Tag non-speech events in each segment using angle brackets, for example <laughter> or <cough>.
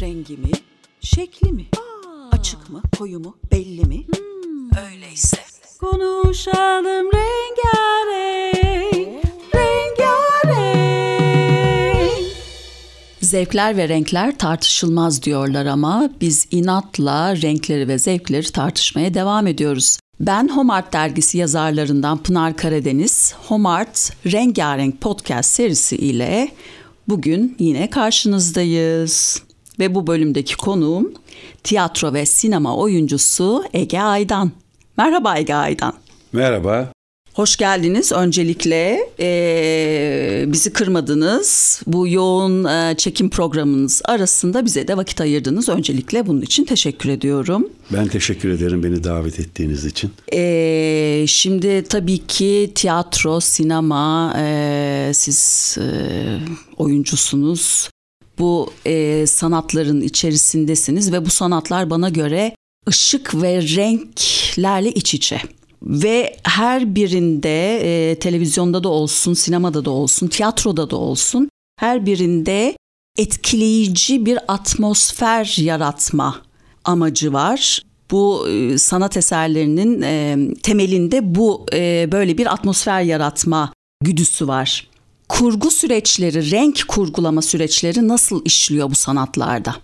Rengi mi? Şekli mi? Açık mı? Koyu mu? Belli mi? Öyleyse konuşalım rengarenk. Rengarenk. Zevkler ve renkler tartışılmaz diyorlar ama biz inatla renkleri ve zevkleri tartışmaya devam ediyoruz. Ben Homart dergisi yazarlarından Pınar Karadeniz, Homart Rengarenk podcast serisi ile bugün yine karşınızdayız. Ve bu bölümdeki konuğum tiyatro ve sinema oyuncusu Ege Aydan. Merhaba Ege Aydan. Merhaba. Hoş geldiniz. Öncelikle e, bizi kırmadınız. Bu yoğun e, çekim programınız arasında bize de vakit ayırdınız. Öncelikle bunun için teşekkür ediyorum. Ben teşekkür ederim beni davet ettiğiniz için. E, şimdi tabii ki tiyatro, sinema, e, siz e, oyuncusunuz. Bu e, sanatların içerisindesiniz ve bu sanatlar bana göre ışık ve renklerle iç içe. Ve her birinde e, televizyonda da olsun, sinemada da olsun, tiyatroda da olsun her birinde etkileyici bir atmosfer yaratma amacı var. Bu e, sanat eserlerinin e, temelinde bu e, böyle bir atmosfer yaratma güdüsü var. Kurgu süreçleri, renk kurgulama süreçleri nasıl işliyor bu sanatlarda?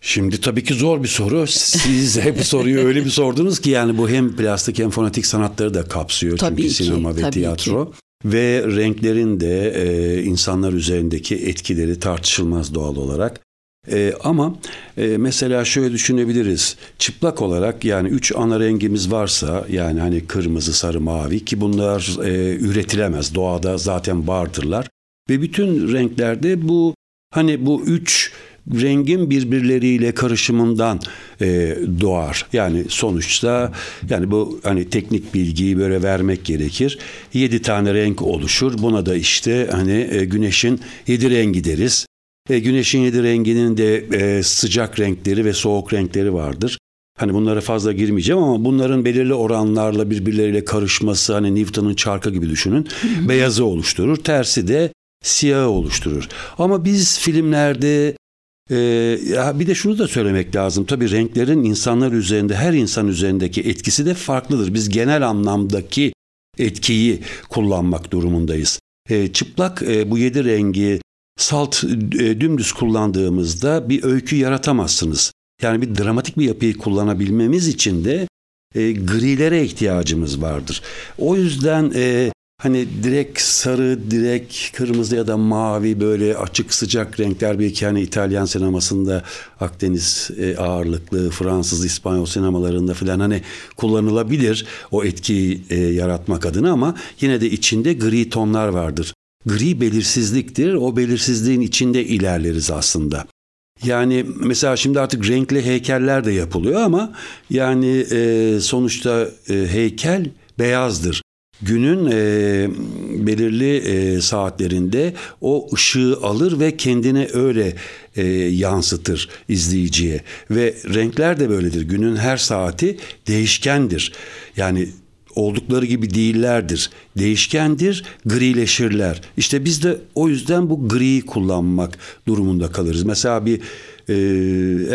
Şimdi tabii ki zor bir soru. Siz hep soruyu öyle bir sordunuz ki yani bu hem plastik hem fonetik sanatları da kapsıyor. Tabii çünkü ki, sinema ve tabii tiyatro. Ve renklerin de e, insanlar üzerindeki etkileri tartışılmaz doğal olarak. E, ama e, mesela şöyle düşünebiliriz. Çıplak olarak yani üç ana rengimiz varsa yani hani kırmızı, sarı, mavi ki bunlar e, üretilemez. Doğada zaten vardırlar. Ve bütün renklerde bu hani bu üç rengin birbirleriyle karışımından e, doğar. Yani sonuçta yani bu hani teknik bilgiyi böyle vermek gerekir. Yedi tane renk oluşur. Buna da işte hani e, güneşin yedi rengi deriz. E, güneşin yedi renginin de e, sıcak renkleri ve soğuk renkleri vardır. Hani bunlara fazla girmeyeceğim ama bunların belirli oranlarla birbirleriyle karışması hani Newton'un çarkı gibi düşünün. Beyazı oluşturur. Tersi de siyahı oluşturur. Ama biz filmlerde ee, ya bir de şunu da söylemek lazım. Tabii renklerin insanlar üzerinde, her insan üzerindeki etkisi de farklıdır. Biz genel anlamdaki etkiyi kullanmak durumundayız. Ee, çıplak e, bu yedi rengi salt e, dümdüz kullandığımızda bir öykü yaratamazsınız. Yani bir dramatik bir yapıyı kullanabilmemiz için de e, grilere ihtiyacımız vardır. O yüzden e, Hani direkt sarı, direkt kırmızı ya da mavi böyle açık sıcak renkler belki hani İtalyan sinemasında Akdeniz e, ağırlıklı Fransız, İspanyol sinemalarında falan hani kullanılabilir o etkiyi e, yaratmak adına ama yine de içinde gri tonlar vardır. Gri belirsizliktir. O belirsizliğin içinde ilerleriz aslında. Yani mesela şimdi artık renkli heykeller de yapılıyor ama yani e, sonuçta e, heykel beyazdır günün e, belirli e, saatlerinde o ışığı alır ve kendine öyle e, yansıtır izleyiciye ve renkler de böyledir. Günün her saati değişkendir. Yani oldukları gibi değillerdir. Değişkendir, grileşirler. İşte biz de o yüzden bu griyi kullanmak durumunda kalırız. Mesela bir e,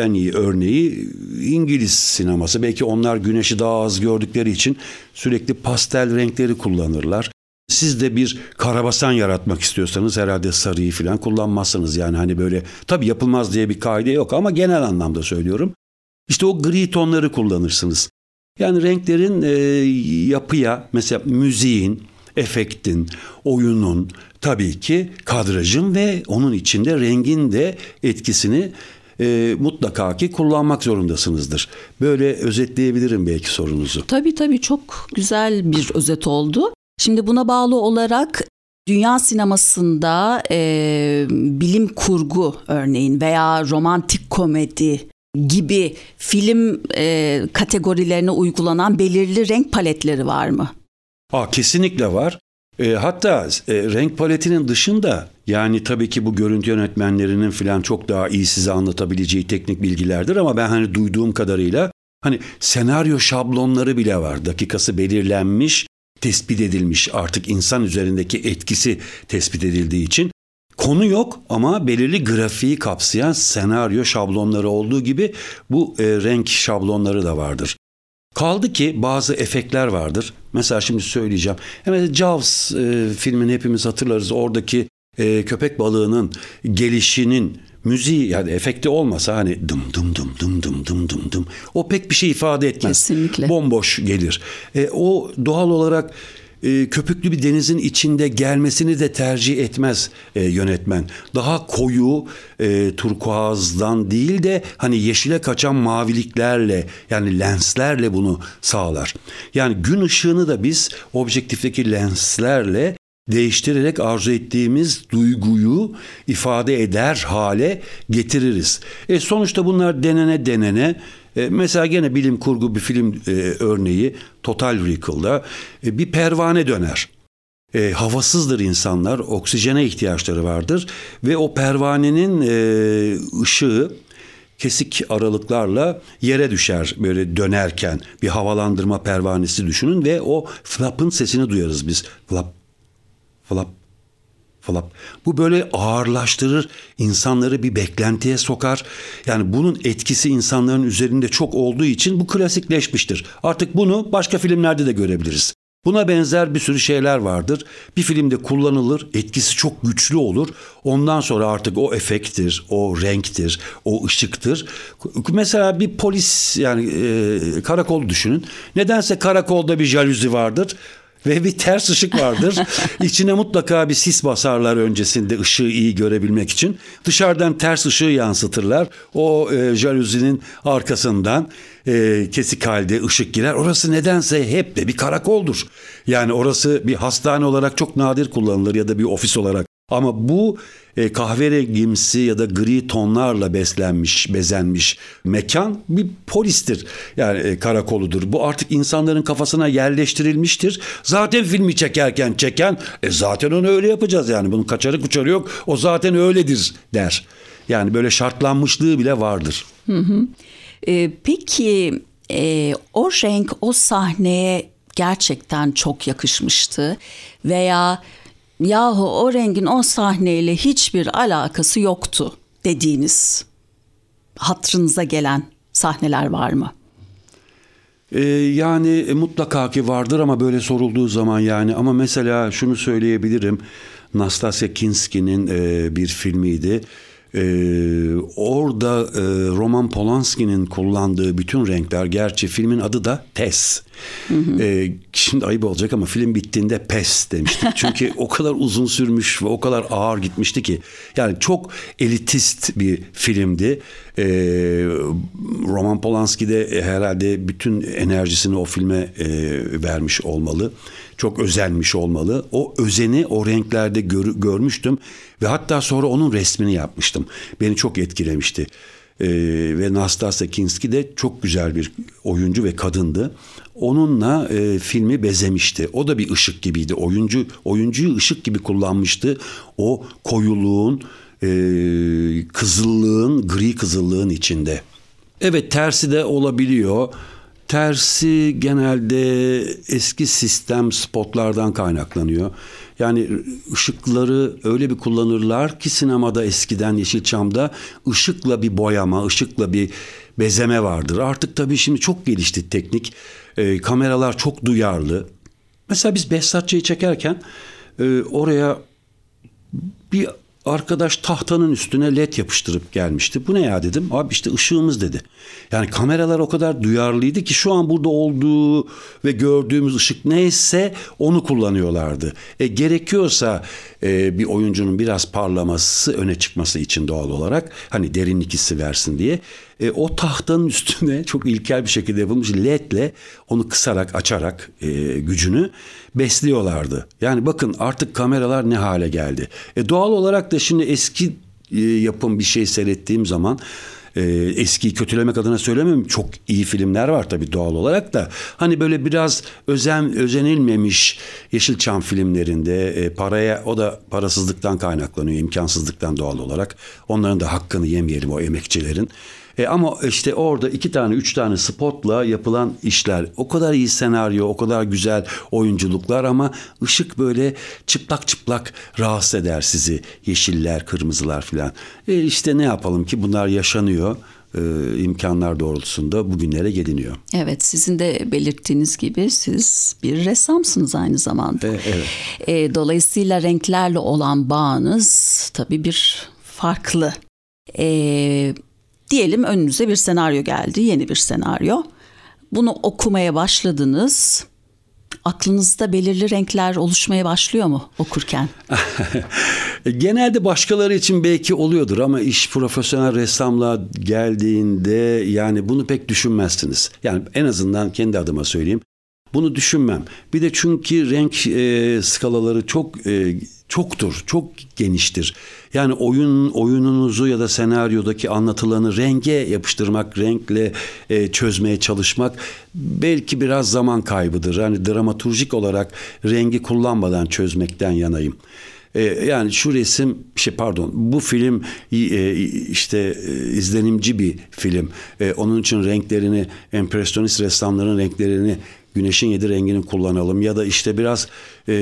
en iyi örneği İngiliz sineması. Belki onlar güneşi daha az gördükleri için sürekli pastel renkleri kullanırlar. Siz de bir karabasan yaratmak istiyorsanız herhalde sarıyı falan kullanmazsınız. Yani hani böyle tabii yapılmaz diye bir kaide yok ama genel anlamda söylüyorum. İşte o gri tonları kullanırsınız. Yani renklerin e, yapıya mesela müziğin, efektin, oyunun, tabii ki kadrajın ve onun içinde rengin de etkisini e, mutlaka ki kullanmak zorundasınızdır. Böyle özetleyebilirim belki sorunuzu. Tabii tabii çok güzel bir özet oldu. Şimdi buna bağlı olarak dünya sinemasında e, bilim kurgu örneğin veya romantik komedi gibi film e, kategorilerine uygulanan belirli renk paletleri var mı? Aa, kesinlikle var. E, hatta e, renk paletinin dışında yani tabii ki bu görüntü yönetmenlerinin falan çok daha iyi size anlatabileceği teknik bilgilerdir ama ben hani duyduğum kadarıyla hani senaryo şablonları bile var. Dakikası belirlenmiş, tespit edilmiş artık insan üzerindeki etkisi tespit edildiği için Konu yok ama belirli grafiği kapsayan senaryo şablonları olduğu gibi bu e, renk şablonları da vardır. Kaldı ki bazı efektler vardır. Mesela şimdi söyleyeceğim. Mesela Jaws e, filmini hepimiz hatırlarız. Oradaki e, köpek balığının gelişinin müziği yani efekti olmasa hani dım dım dım dım dım dım dım dım o pek bir şey ifade etmez. Kesinlikle. Bomboş gelir. E, o doğal olarak e, köpüklü bir denizin içinde gelmesini de tercih etmez e, yönetmen. Daha koyu e, turkuazdan değil de hani yeşile kaçan maviliklerle yani lenslerle bunu sağlar. Yani gün ışığını da biz objektifteki lenslerle değiştirerek arzu ettiğimiz duyguyu ifade eder hale getiririz. E sonuçta bunlar denene denene e, mesela gene bilim kurgu bir film e, örneği Total Recall'da e, bir pervane döner. E, havasızdır insanlar, oksijene ihtiyaçları vardır ve o pervanenin e, ışığı kesik aralıklarla yere düşer böyle dönerken bir havalandırma pervanesi düşünün ve o flap'ın sesini duyarız biz. Flap, flap, flap. Bu böyle ağırlaştırır, insanları bir beklentiye sokar. Yani bunun etkisi insanların üzerinde çok olduğu için bu klasikleşmiştir. Artık bunu başka filmlerde de görebiliriz. Buna benzer bir sürü şeyler vardır. Bir filmde kullanılır, etkisi çok güçlü olur. Ondan sonra artık o efekttir, o renktir, o ışıktır. Mesela bir polis yani e, karakol düşünün. Nedense karakolda bir jaluzi vardır ve bir ters ışık vardır. <laughs> İçine mutlaka bir sis basarlar öncesinde ışığı iyi görebilmek için. Dışarıdan ters ışığı yansıtırlar. O e, jaluzinin arkasından e, kesik halde ışık girer. Orası nedense hep de bir karakoldur. Yani orası bir hastane olarak çok nadir kullanılır ya da bir ofis olarak. Ama bu e, kahverengimsi ya da gri tonlarla beslenmiş, bezenmiş mekan bir polistir. Yani e, karakoludur. Bu artık insanların kafasına yerleştirilmiştir. Zaten filmi çekerken çeken e, zaten onu öyle yapacağız yani. Bunun kaçarı kuçarı yok. O zaten öyledir der. Yani böyle şartlanmışlığı bile vardır. Hı hı. E, peki e, o renk o sahneye gerçekten çok yakışmıştı veya yahu o rengin o sahneyle hiçbir alakası yoktu dediğiniz hatrınıza gelen sahneler var mı? Ee, yani e, mutlaka ki vardır ama böyle sorulduğu zaman yani ama mesela şunu söyleyebilirim. Nastasya Kinski'nin e, bir filmiydi. Ee, orada e, Roman Polanski'nin kullandığı bütün renkler gerçi filmin adı da Tess. Hı hı. Ee, şimdi ayıp olacak ama film bittiğinde pes demiştik. Çünkü o kadar uzun sürmüş ve o kadar ağır gitmişti ki. Yani çok elitist bir filmdi. Ee, Roman Polanski de herhalde bütün enerjisini o filme e, vermiş olmalı çok özenmiş olmalı. O özeni o renklerde gör, görmüştüm ve hatta sonra onun resmini yapmıştım. Beni çok etkilemişti. Ee, ve Nastasya Kinski de çok güzel bir oyuncu ve kadındı. Onunla e, filmi bezemişti. O da bir ışık gibiydi. Oyuncu oyuncuyu ışık gibi kullanmıştı. O koyuluğun, e, kızıllığın, gri kızıllığın içinde. Evet tersi de olabiliyor. Tersi genelde eski sistem spotlardan kaynaklanıyor. Yani ışıkları öyle bir kullanırlar ki sinemada eskiden Yeşilçam'da ışıkla bir boyama, ışıkla bir bezeme vardır. Artık tabii şimdi çok gelişti teknik. E, kameralar çok duyarlı. Mesela biz Behzatçı'yı çekerken e, oraya bir arkadaş tahtanın üstüne led yapıştırıp gelmişti. Bu ne ya dedim. Abi işte ışığımız dedi. Yani kameralar o kadar duyarlıydı ki şu an burada olduğu ve gördüğümüz ışık neyse onu kullanıyorlardı. E, gerekiyorsa e, bir oyuncunun biraz parlaması öne çıkması için doğal olarak hani derinlik hissi versin diye e, o tahtanın üstüne <laughs> çok ilkel bir şekilde yapılmış ledle onu kısarak açarak e, gücünü besliyorlardı. Yani bakın artık kameralar ne hale geldi. E, doğal olarak da şimdi eski e, yapım bir şey seyrettiğim zaman e, eskiyi kötülemek adına söylemiyorum. Çok iyi filmler var tabii doğal olarak da. Hani böyle biraz özen özenilmemiş Yeşilçam filmlerinde e, paraya o da parasızlıktan kaynaklanıyor, imkansızlıktan doğal olarak. Onların da hakkını yemeyelim o emekçilerin. E, ama işte orada iki tane üç tane spotla yapılan işler. O kadar iyi senaryo, o kadar güzel oyunculuklar ama ışık böyle çıplak çıplak rahatsız eder sizi. Yeşiller, kırmızılar filan. E, işte ne yapalım ki bunlar yaşanıyor e, imkanlar doğrultusunda bugünlere geliniyor. Evet sizin de belirttiğiniz gibi siz bir ressamsınız aynı zamanda. E, evet. E, dolayısıyla renklerle olan bağınız tabii bir farklı. E, diyelim önünüze bir senaryo geldi, yeni bir senaryo. Bunu okumaya başladınız aklınızda belirli renkler oluşmaya başlıyor mu okurken? <laughs> Genelde başkaları için belki oluyordur ama iş profesyonel ressamla geldiğinde yani bunu pek düşünmezsiniz. Yani en azından kendi adıma söyleyeyim. Bunu düşünmem. Bir de çünkü renk e, skalaları çok e, çoktur, çok geniştir. Yani oyun oyununuzu ya da senaryodaki anlatılanı renge yapıştırmak, renkle e, çözmeye çalışmak belki biraz zaman kaybıdır. Yani dramaturjik olarak rengi kullanmadan çözmekten yanayım. E, yani şu resim şey pardon bu film e, işte e, izlenimci bir film. E, onun için renklerini empresyonist ressamların renklerini güneşin yedi rengini kullanalım ya da işte biraz e,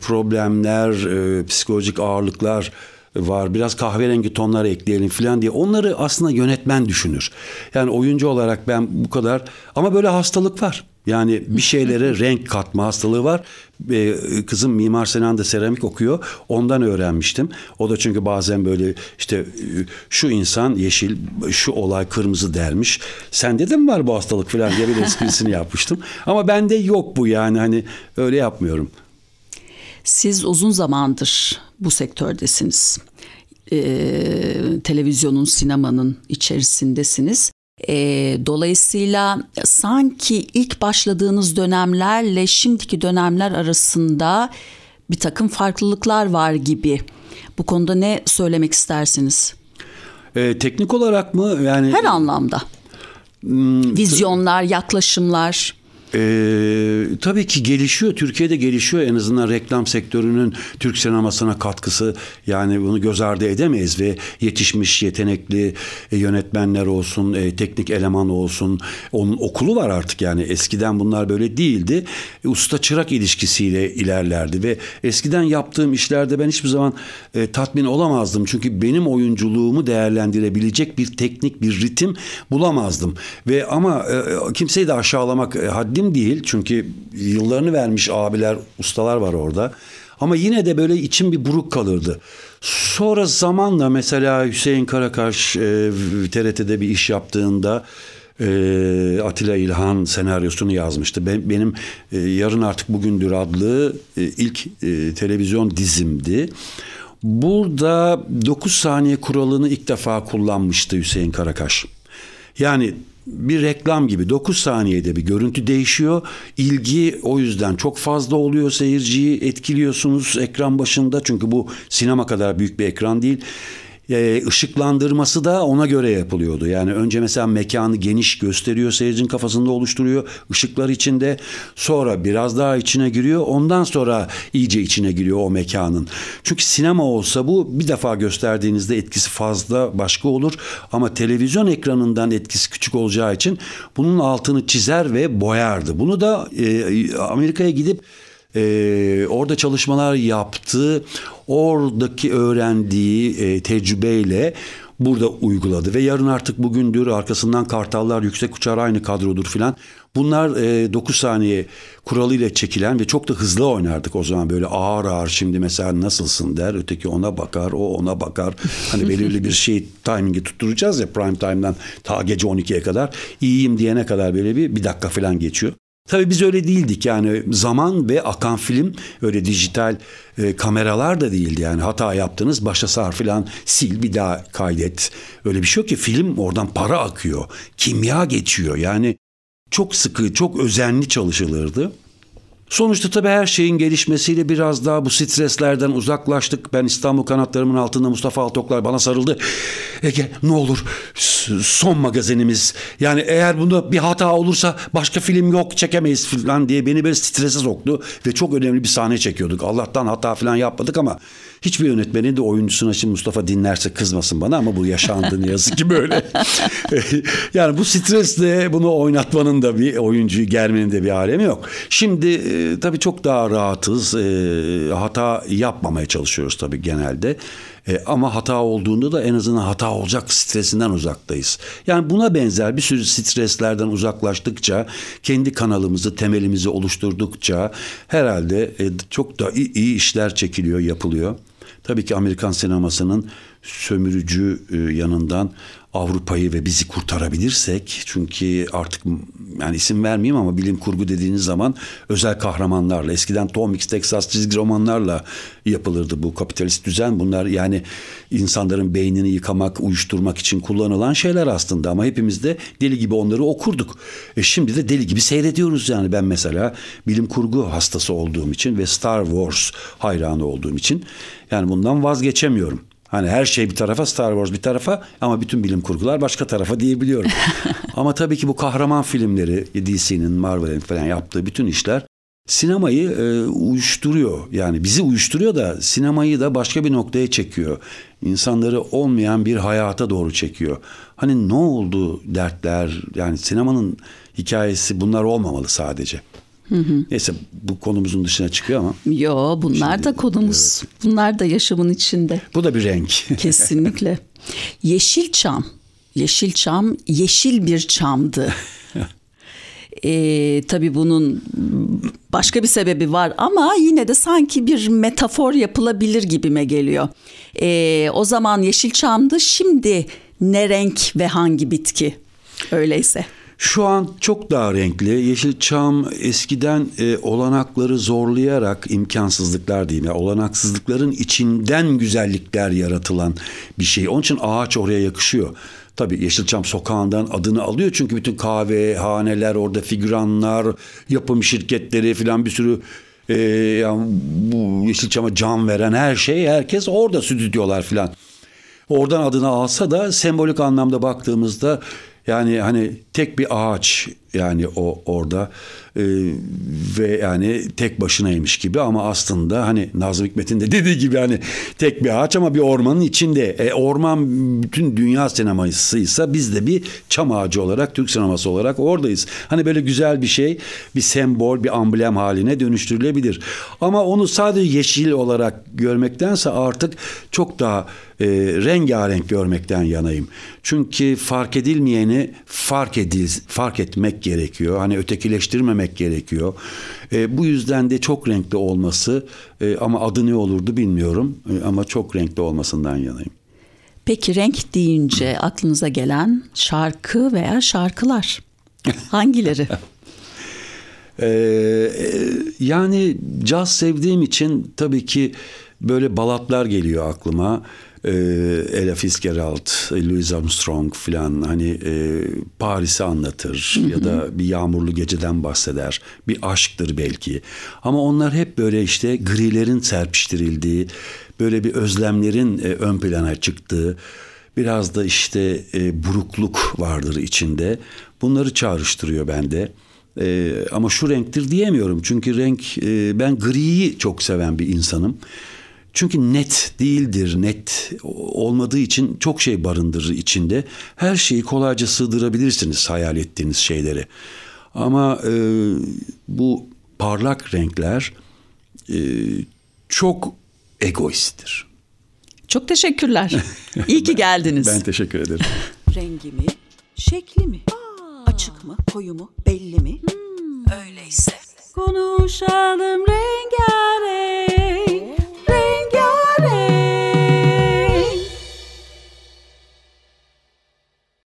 problemler, e, psikolojik ağırlıklar var. Biraz kahverengi tonlar ekleyelim falan diye. Onları aslında yönetmen düşünür. Yani oyuncu olarak ben bu kadar ama böyle hastalık var. Yani bir şeylere <laughs> renk katma hastalığı var. Ee, kızım Mimar Sinan'da seramik okuyor. Ondan öğrenmiştim. O da çünkü bazen böyle işte şu insan yeşil, şu olay kırmızı dermiş. Sende de mi var bu hastalık falan diye bir <laughs> esprisini yapmıştım. Ama bende yok bu yani hani öyle yapmıyorum. Siz uzun zamandır bu sektördesiniz. Ee, televizyonun, sinemanın içerisindesiniz. E, dolayısıyla sanki ilk başladığınız dönemlerle şimdiki dönemler arasında bir takım farklılıklar var gibi. Bu konuda ne söylemek istersiniz? E, teknik olarak mı yani? Her anlamda. Hmm, Vizyonlar, yaklaşımlar. Ee, tabii ki gelişiyor. Türkiye'de gelişiyor en azından reklam sektörünün Türk sinemasına katkısı. Yani bunu göz ardı edemeyiz ve yetişmiş yetenekli e, yönetmenler olsun, e, teknik eleman olsun. Onun okulu var artık yani. Eskiden bunlar böyle değildi. E, usta çırak ilişkisiyle ilerlerdi ve eskiden yaptığım işlerde ben hiçbir zaman e, tatmin olamazdım. Çünkü benim oyunculuğumu değerlendirebilecek bir teknik, bir ritim bulamazdım. Ve ama e, kimseyi de aşağılamak e, haddi haddim değil. Çünkü yıllarını vermiş abiler, ustalar var orada. Ama yine de böyle içim bir buruk kalırdı. Sonra zamanla mesela Hüseyin Karakaş e, TRT'de bir iş yaptığında e, Atilla İlhan senaryosunu yazmıştı. Ben, benim e, Yarın Artık Bugündür adlı e, ilk e, televizyon dizimdi. Burada 9 saniye kuralını ilk defa kullanmıştı Hüseyin Karakaş. Yani bir reklam gibi 9 saniyede bir görüntü değişiyor. İlgi o yüzden çok fazla oluyor. Seyirciyi etkiliyorsunuz ekran başında. Çünkü bu sinema kadar büyük bir ekran değil e, ışıklandırması da ona göre yapılıyordu. Yani önce mesela mekanı geniş gösteriyor, seyircinin kafasında oluşturuyor ışıklar içinde. Sonra biraz daha içine giriyor. Ondan sonra iyice içine giriyor o mekanın. Çünkü sinema olsa bu bir defa gösterdiğinizde etkisi fazla başka olur. Ama televizyon ekranından etkisi küçük olacağı için bunun altını çizer ve boyardı. Bunu da e, Amerika'ya gidip e, orada çalışmalar yaptı. Oradaki öğrendiği e, tecrübeyle burada uyguladı ve yarın artık bugündür arkasından kartallar yüksek uçar aynı kadrodur filan. Bunlar e, 9 saniye kuralıyla çekilen ve çok da hızlı oynardık o zaman böyle ağır ağır şimdi mesela nasılsın der öteki ona bakar o ona bakar. Hani belirli bir şey <laughs> timingi tutturacağız ya prime time'dan ta gece 12'ye kadar iyiyim diyene kadar böyle bir bir dakika falan geçiyor. Tabii biz öyle değildik yani zaman ve akan film öyle dijital e, kameralar da değildi yani hata yaptınız başa sar filan sil bir daha kaydet. Öyle bir şey yok ki film oradan para akıyor kimya geçiyor yani çok sıkı çok özenli çalışılırdı. Sonuçta tabii her şeyin gelişmesiyle biraz daha bu streslerden uzaklaştık. Ben İstanbul kanatlarımın altında Mustafa Altoklar bana sarıldı. Ege ne olur son magazinimiz. Yani eğer bunda bir hata olursa başka film yok çekemeyiz falan diye beni böyle strese soktu. Ve çok önemli bir sahne çekiyorduk. Allah'tan hata falan yapmadık ama hiçbir yönetmenin de oyuncusuna şimdi Mustafa dinlerse kızmasın bana ama bu yaşandı ne yazık ki böyle. <laughs> yani bu stresle bunu oynatmanın da bir oyuncuyu germenin de bir alemi yok. Şimdi e, tabii çok daha rahatız. E, hata yapmamaya çalışıyoruz tabii genelde. E, ama hata olduğunda da en azından hata olacak stresinden uzaktayız. Yani buna benzer bir sürü streslerden uzaklaştıkça, kendi kanalımızı, temelimizi oluşturdukça herhalde e, çok da iyi, iyi işler çekiliyor, yapılıyor. Tabii ki Amerikan sinemasının sömürücü e, yanından Avrupa'yı ve bizi kurtarabilirsek çünkü artık yani isim vermeyeyim ama bilim kurgu dediğiniz zaman özel kahramanlarla eskiden Tom Mix Texas çizgi romanlarla yapılırdı bu kapitalist düzen bunlar yani insanların beynini yıkamak uyuşturmak için kullanılan şeyler aslında ama hepimiz de deli gibi onları okurduk. E şimdi de deli gibi seyrediyoruz yani ben mesela bilim kurgu hastası olduğum için ve Star Wars hayranı olduğum için yani bundan vazgeçemiyorum. Hani her şey bir tarafa Star Wars bir tarafa ama bütün bilim kurgular başka tarafa diyebiliyorum. <laughs> ama tabii ki bu kahraman filmleri DC'nin Marvel'in falan yaptığı bütün işler sinemayı e, uyuşturuyor. Yani bizi uyuşturuyor da sinemayı da başka bir noktaya çekiyor. İnsanları olmayan bir hayata doğru çekiyor. Hani ne oldu dertler yani sinemanın hikayesi bunlar olmamalı sadece. Hı hı. Neyse bu konumuzun dışına çıkıyor ama. Yo bunlar Şimdi, da konumuz. Evet. Bunlar da yaşamın içinde. Bu da bir renk. <laughs> Kesinlikle. Yeşilçam. Yeşilçam yeşil bir çamdı. <laughs> E, tabii bunun başka bir sebebi var ama yine de sanki bir metafor yapılabilir gibime geliyor. E, o zaman Yeşilçam'dı şimdi ne renk ve hangi bitki öyleyse? Şu an çok daha renkli. Yeşilçam eskiden e, olanakları zorlayarak imkansızlıklar diyeyim ya olanaksızlıkların içinden güzellikler yaratılan bir şey. Onun için ağaç oraya yakışıyor. Tabii Yeşilçam sokağından adını alıyor çünkü bütün kahvehaneler orada figüranlar, yapım şirketleri filan bir sürü e, yani bu Yeşilçam'a can veren her şey herkes orada stüdyolar filan. Oradan adını alsa da sembolik anlamda baktığımızda yani hani tek bir ağaç yani o orada e, ve yani tek başınaymış gibi ama aslında hani Nazım Hikmet'in de <laughs> dediği gibi hani tek bir ağaç ama bir ormanın içinde. E, orman bütün dünya sinemasıysa biz de bir çam ağacı olarak Türk sineması olarak oradayız. Hani böyle güzel bir şey bir sembol bir amblem haline dönüştürülebilir. Ama onu sadece yeşil olarak görmektense artık çok daha e, rengarenk görmekten yanayım. Çünkü fark edilmeyeni fark edil fark etmek gerekiyor. Hani ötekileştirmemek gerekiyor. E, bu yüzden de çok renkli olması e, ama adı ne olurdu bilmiyorum e, ama çok renkli olmasından yanayım. Peki renk deyince aklınıza gelen şarkı veya şarkılar <laughs> hangileri? ee, yani caz sevdiğim için tabii ki böyle balatlar geliyor aklıma e, Ella Fitzgerald, Louis Armstrong filan hani e, Paris'i anlatır ya da bir yağmurlu geceden bahseder. Bir aşktır belki. Ama onlar hep böyle işte grilerin serpiştirildiği, böyle bir özlemlerin e, ön plana çıktığı, biraz da işte e, burukluk vardır içinde. Bunları çağrıştırıyor bende. E, ama şu renktir diyemiyorum. Çünkü renk e, ben griyi çok seven bir insanım. Çünkü net değildir, net olmadığı için çok şey barındırır içinde. Her şeyi kolayca sığdırabilirsiniz hayal ettiğiniz şeyleri. Ama e, bu parlak renkler e, çok egoisttir. Çok teşekkürler. İyi ki <laughs> geldiniz. ben teşekkür ederim. Rengi mi, şekli mi, Aa. açık mı, koyu mu, belli mi? Hmm. Öyleyse. Konuşalım rengarenk.